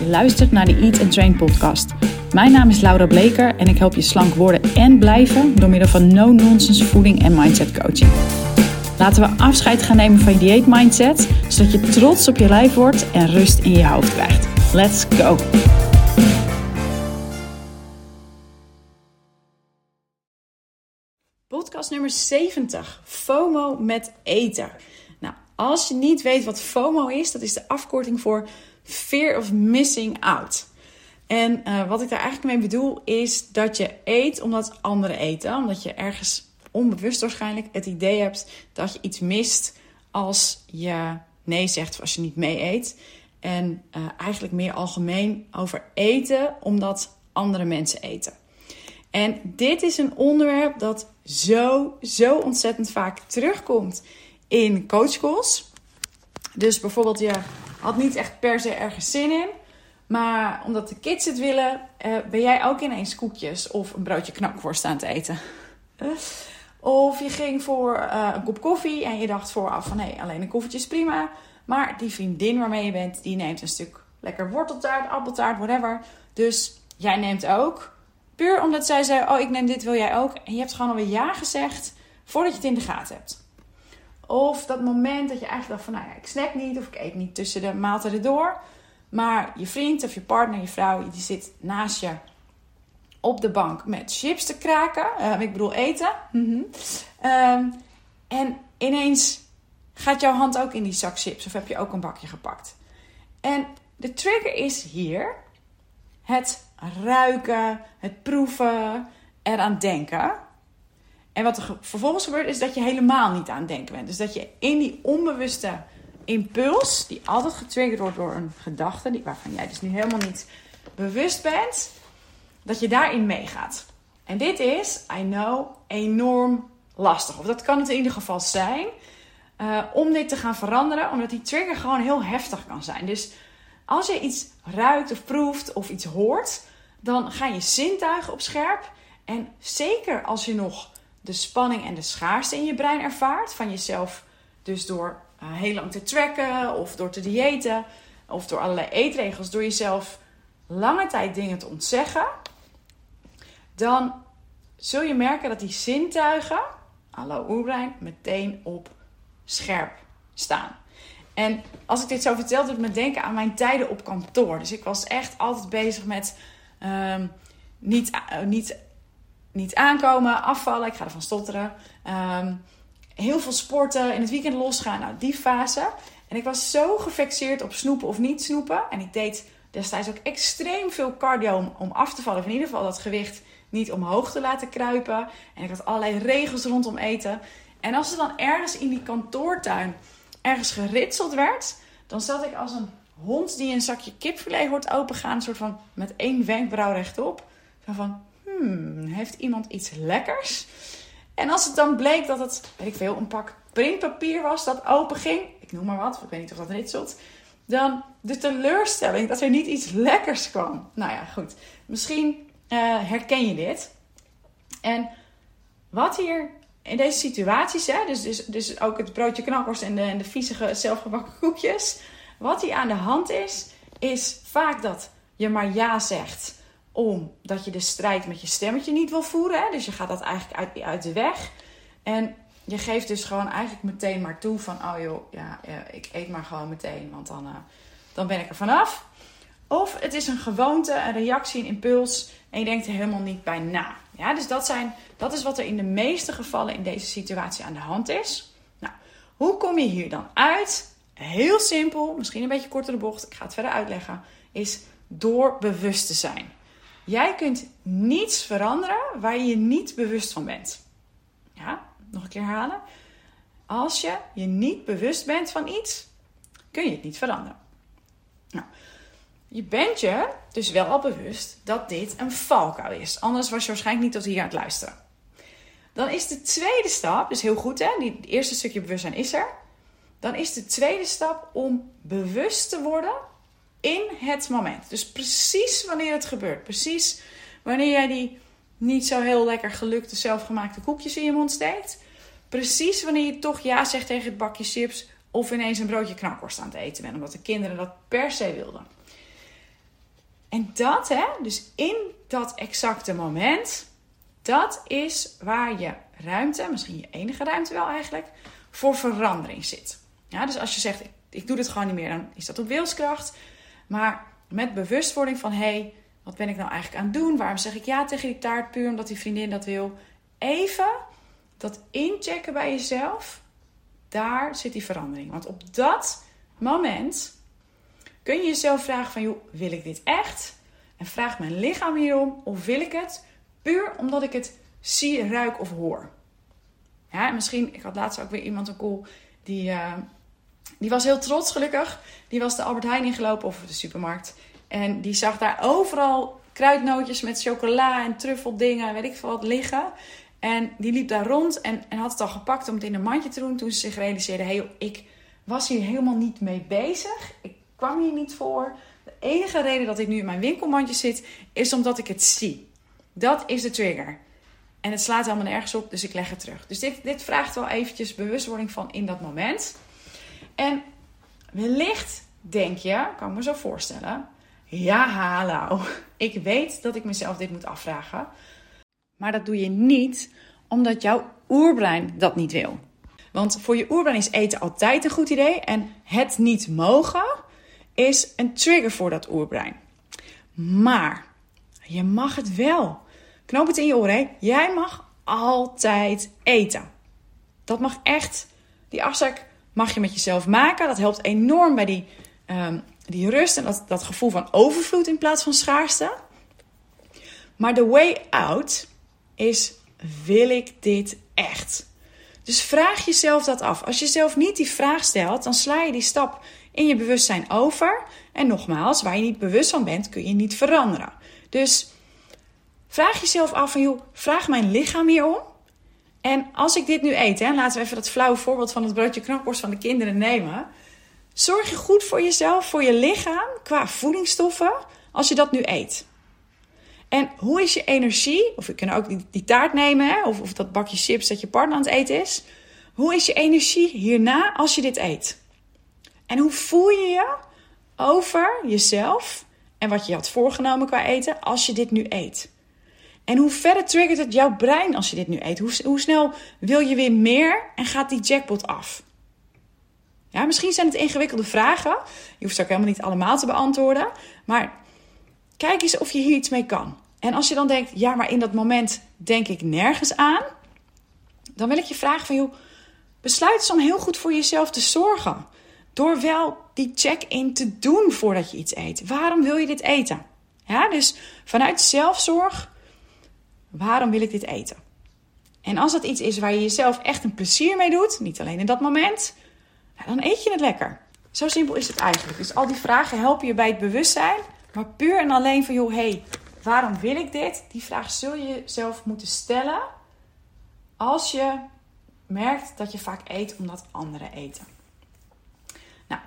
Je luistert naar de Eat and Train podcast. Mijn naam is Laura Bleker en ik help je slank worden en blijven door middel van no-nonsense voeding en mindset coaching. Laten we afscheid gaan nemen van je dieet mindset, zodat je trots op je lijf wordt en rust in je hoofd krijgt. Let's go! Podcast nummer 70. FOMO met eten. Nou, als je niet weet wat FOMO is, dat is de afkorting voor Fear of Missing Out. En uh, wat ik daar eigenlijk mee bedoel is dat je eet omdat anderen eten. Omdat je ergens onbewust waarschijnlijk het idee hebt dat je iets mist als je nee zegt of als je niet mee eet. En uh, eigenlijk meer algemeen over eten omdat andere mensen eten. En dit is een onderwerp dat zo, zo ontzettend vaak terugkomt in coachcalls. Dus bijvoorbeeld, je had niet echt per se ergens zin in. Maar omdat de kids het willen, uh, ben jij ook ineens koekjes of een broodje knakworst aan te eten. Of je ging voor uh, een kop koffie en je dacht vooraf van hé, alleen een koffietje is prima. Maar die vriendin waarmee je bent, die neemt een stuk lekker worteltaart, appeltaart, whatever. Dus jij neemt ook. Puur omdat zij zei, oh ik neem dit, wil jij ook? En je hebt gewoon alweer ja gezegd voordat je het in de gaten hebt. Of dat moment dat je eigenlijk dacht van, nou ja, ik snack niet of ik eet niet tussen de maaltijden door. Maar je vriend of je partner, je vrouw, die zit naast je op de bank met chips te kraken. Uh, ik bedoel eten. Mm-hmm. um, en ineens gaat jouw hand ook in die zak chips of heb je ook een bakje gepakt. En de trigger is hier het ruiken, het proeven, eraan denken. En wat er vervolgens gebeurt is dat je helemaal niet aan het denken bent. Dus dat je in die onbewuste impuls, die altijd getriggerd wordt door een gedachte, die, waarvan jij dus nu helemaal niet bewust bent, dat je daarin meegaat. En dit is, I know, enorm lastig. Of dat kan het in ieder geval zijn. Uh, om dit te gaan veranderen, omdat die trigger gewoon heel heftig kan zijn. Dus als je iets ruikt of proeft of iets hoort, dan gaan je zintuigen op scherp. En zeker als je nog de spanning en de schaarste in je brein ervaart, van jezelf dus door uh, heel lang te tracken of door te diëten of door allerlei eetregels, door jezelf lange tijd dingen te ontzeggen, dan zul je merken dat die zintuigen, hallo oerbrein, meteen op scherp staan. En als ik dit zo vertel, doet het me denken aan mijn tijden op kantoor. Dus ik was echt altijd bezig met um, niet, uh, niet, niet aankomen, afvallen. Ik ga ervan stotteren. Um, heel veel sporten, in het weekend losgaan. Nou, die fase. En ik was zo gefixeerd op snoepen of niet snoepen. En ik deed destijds ook extreem veel cardio om, af te vallen. Of in ieder geval dat gewicht niet omhoog te laten kruipen. En ik had allerlei regels rondom eten. En als er dan ergens in die kantoortuin ergens geritseld werd, dan zat ik als een hond die een zakje kipfilet hoort opengaan, soort van met één wenkbrauw rechtop. Zo van, hmm, heeft iemand iets lekkers? En als het dan bleek dat het, weet ik veel, een pak printpapier was dat open ging, ik noem maar wat, ik weet niet of dat ritselt, dan de teleurstelling dat er niet iets lekkers kwam. Nou ja, goed. Misschien uh, herken je dit. En wat hier in deze situaties, hè, dus, dus, dus ook het broodje knakworst en de, en de viezige zelfgebakken koekjes. Wat hier aan de hand is, is vaak dat je maar ja zegt omdat je de strijd met je stemmetje niet wil voeren. Hè? Dus je gaat dat eigenlijk uit, uit de weg. En je geeft dus gewoon eigenlijk meteen maar toe van... oh joh, ja, ik eet maar gewoon meteen, want dan, uh, dan ben ik er vanaf. Of het is een gewoonte, een reactie, een impuls... en je denkt er helemaal niet bij na. Ja, dus dat, zijn, dat is wat er in de meeste gevallen in deze situatie aan de hand is. Nou, hoe kom je hier dan uit? Heel simpel, misschien een beetje kortere bocht, ik ga het verder uitleggen, is door bewust te zijn. Jij kunt niets veranderen waar je je niet bewust van bent. Ja, nog een keer herhalen. Als je je niet bewust bent van iets, kun je het niet veranderen. Nou, je bent je dus wel al bewust dat dit een valkuil is. Anders was je waarschijnlijk niet tot hier aan het luisteren. Dan is de tweede stap, dus heel goed hè, die, het eerste stukje bewustzijn is er. Dan is de tweede stap om bewust te worden in het moment. Dus precies wanneer het gebeurt. Precies wanneer jij die niet zo heel lekker gelukte zelfgemaakte koekjes in je mond steekt. Precies wanneer je toch ja zegt tegen het bakje chips of ineens een broodje knakworst aan het eten bent. Omdat de kinderen dat per se wilden. En dat, hè, dus in dat exacte moment, dat is waar je ruimte, misschien je enige ruimte wel eigenlijk, voor verandering zit. Ja, dus als je zegt, ik, ik doe dit gewoon niet meer, dan is dat op wilskracht. Maar met bewustwording van, hé, hey, wat ben ik nou eigenlijk aan het doen? Waarom zeg ik ja tegen die taart puur omdat die vriendin dat wil? Even dat inchecken bij jezelf, daar zit die verandering. Want op dat moment kun je jezelf vragen van, joh, wil ik dit echt? En vraag mijn lichaam hierom of wil ik het puur omdat ik het zie, ruik of hoor? Ja, en misschien, ik had laatst ook weer iemand een call die, uh, die was heel trots gelukkig. Die was de Albert Heijn ingelopen of de supermarkt. En die zag daar overal kruidnootjes met chocola en truffeldingen, weet ik veel wat, liggen. En die liep daar rond en, en had het al gepakt om het in een mandje te doen. Toen ze zich realiseerde, hé, hey, ik was hier helemaal niet mee bezig. Ik kwam hier niet voor. De enige reden dat ik nu in mijn winkelmandje zit, is omdat ik het zie. Dat is de trigger. En het slaat helemaal nergens op, dus ik leg het terug. Dus dit, dit vraagt wel eventjes bewustwording van in dat moment. En wellicht denk je, kan ik me zo voorstellen... Ja, hallo. Ik weet dat ik mezelf dit moet afvragen. Maar dat doe je niet omdat jouw oerbrein dat niet wil. Want voor je oerbrein is eten altijd een goed idee. En het niet mogen is een trigger voor dat oerbrein. Maar je mag het wel. Knoop het in je oren. Jij mag altijd eten. Dat mag echt. Die afspraak mag je met jezelf maken. Dat helpt enorm bij die, um, die rust en dat, dat gevoel van overvloed in plaats van schaarste. Maar de way out is: wil ik dit echt? Dus vraag jezelf dat af. Als je zelf niet die vraag stelt, dan sla je die stap in je bewustzijn over. En nogmaals, waar je niet bewust van bent, kun je niet veranderen. Dus vraag jezelf af van, joh, vraag mijn lichaam hierom. En als ik dit nu eet, hè, laten we even dat flauwe voorbeeld van het broodje knakworst van de kinderen nemen. Zorg je goed voor jezelf, voor je lichaam, qua voedingsstoffen, als je dat nu eet. En hoe is je energie? Of je kunt ook die, die taart nemen, hè? Of, of dat bakje chips dat je partner aan het eten is. Hoe is je energie hierna als je dit eet? En hoe voel je je over jezelf en wat je had voorgenomen qua eten als je dit nu eet? En hoe verder triggert het jouw brein als je dit nu eet? Hoe, hoe snel wil je weer meer en gaat die jackpot af? Ja, misschien zijn het ingewikkelde vragen. Je hoeft ze ook helemaal niet allemaal te beantwoorden. Maar Kijk eens of je hier iets mee kan. En als je dan denkt, ja, maar in dat moment denk ik nergens aan, dan wil ik je vragen van, joh, besluit eens om heel goed voor jezelf te zorgen. Door wel die check-in te doen voordat je iets eet. Waarom wil je dit eten? Ja, dus vanuit zelfzorg, waarom wil ik dit eten? En als dat iets is waar je jezelf echt een plezier mee doet, niet alleen in dat moment, dan eet je het lekker. Zo simpel is het eigenlijk. Dus al die vragen helpen je bij het bewustzijn maar puur en alleen van, joh, hey, waarom wil ik dit? Die vraag zul je jezelf moeten stellen als je merkt dat je vaak eet omdat anderen eten. Nou,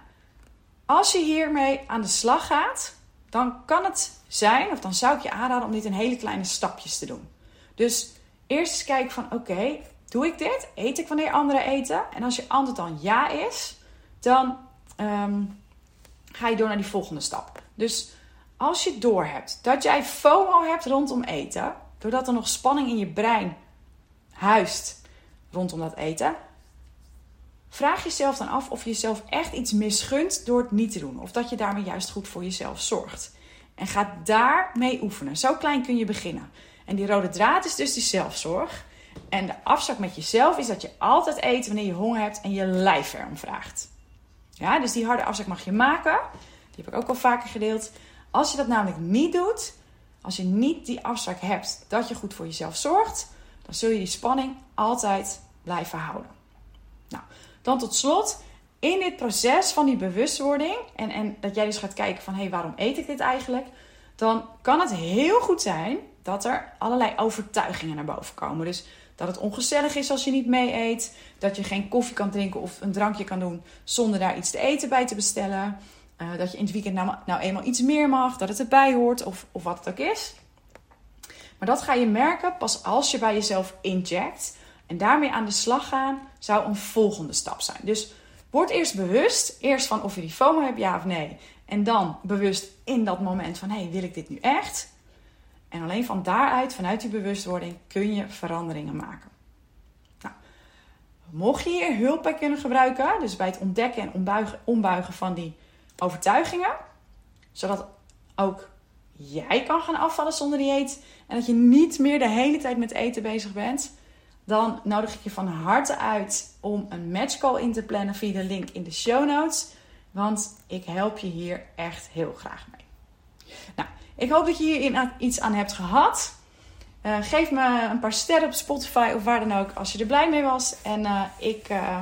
als je hiermee aan de slag gaat, dan kan het zijn, of dan zou ik je aanraden om dit in hele kleine stapjes te doen. Dus eerst eens kijken van, oké, doe ik dit? Eet ik wanneer anderen eten? En als je antwoord dan ja is, dan ehm, ga je door naar die volgende stap. Dus als je doorhebt dat jij FOMO hebt rondom eten, doordat er nog spanning in je brein huist rondom dat eten, vraag jezelf dan af of je jezelf echt iets misgunt door het niet te doen. Of dat je daarmee juist goed voor jezelf zorgt. En ga daarmee oefenen. Zo klein kun je beginnen. En die rode draad is dus die zelfzorg. En de afspraak met jezelf is dat je altijd eet wanneer je honger hebt en je lijf erom vraagt. Ja, dus die harde afspraak mag je maken. Die heb ik ook al vaker gedeeld. Als je dat namelijk niet doet, als je niet die afspraak hebt dat je goed voor jezelf zorgt, dan zul je die spanning altijd blijven houden. Nou, dan tot slot, in dit proces van die bewustwording en, en dat jij dus gaat kijken van hé, hey, waarom eet ik dit eigenlijk? Dan kan het heel goed zijn dat er allerlei overtuigingen naar boven komen. Dus dat het ongezellig is als je niet mee eet, dat je geen koffie kan drinken of een drankje kan doen zonder daar iets te eten bij te bestellen. Eh, dat je in het weekend nou, nou, eenmaal iets meer mag, dat het erbij hoort of, of wat het ook is. Maar dat ga je merken pas als je bij jezelf inject. En daarmee aan de slag gaan zou een volgende stap zijn. Dus Word eerst bewust, eerst van of je die FOMO hebt, ja of nee. En dan bewust in dat moment van, hé, hey, wil ik dit nu echt? En alleen van daaruit, vanuit die bewustwording, kun je veranderingen maken. Nou, mocht je hier hulp bij kunnen gebruiken, dus bij het ontdekken en ombuigen, van die overtuigingen, zodat ook jij kan gaan afvallen zonder dieet en dat je niet meer de hele tijd met eten bezig bent, dan nodig ik je van harte uit om een matchcall in te plannen via de link in de show notes. Want ik help je hier echt heel graag mee. Nou, ik hoop dat je hier iets aan hebt gehad. Uh, geef me een paar sterren op Spotify of waar dan ook als je er blij mee was. En uh, ik, uh,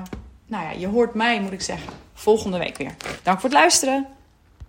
nou ja, je hoort mij, moet ik zeggen, volgende week weer. Dank voor het luisteren.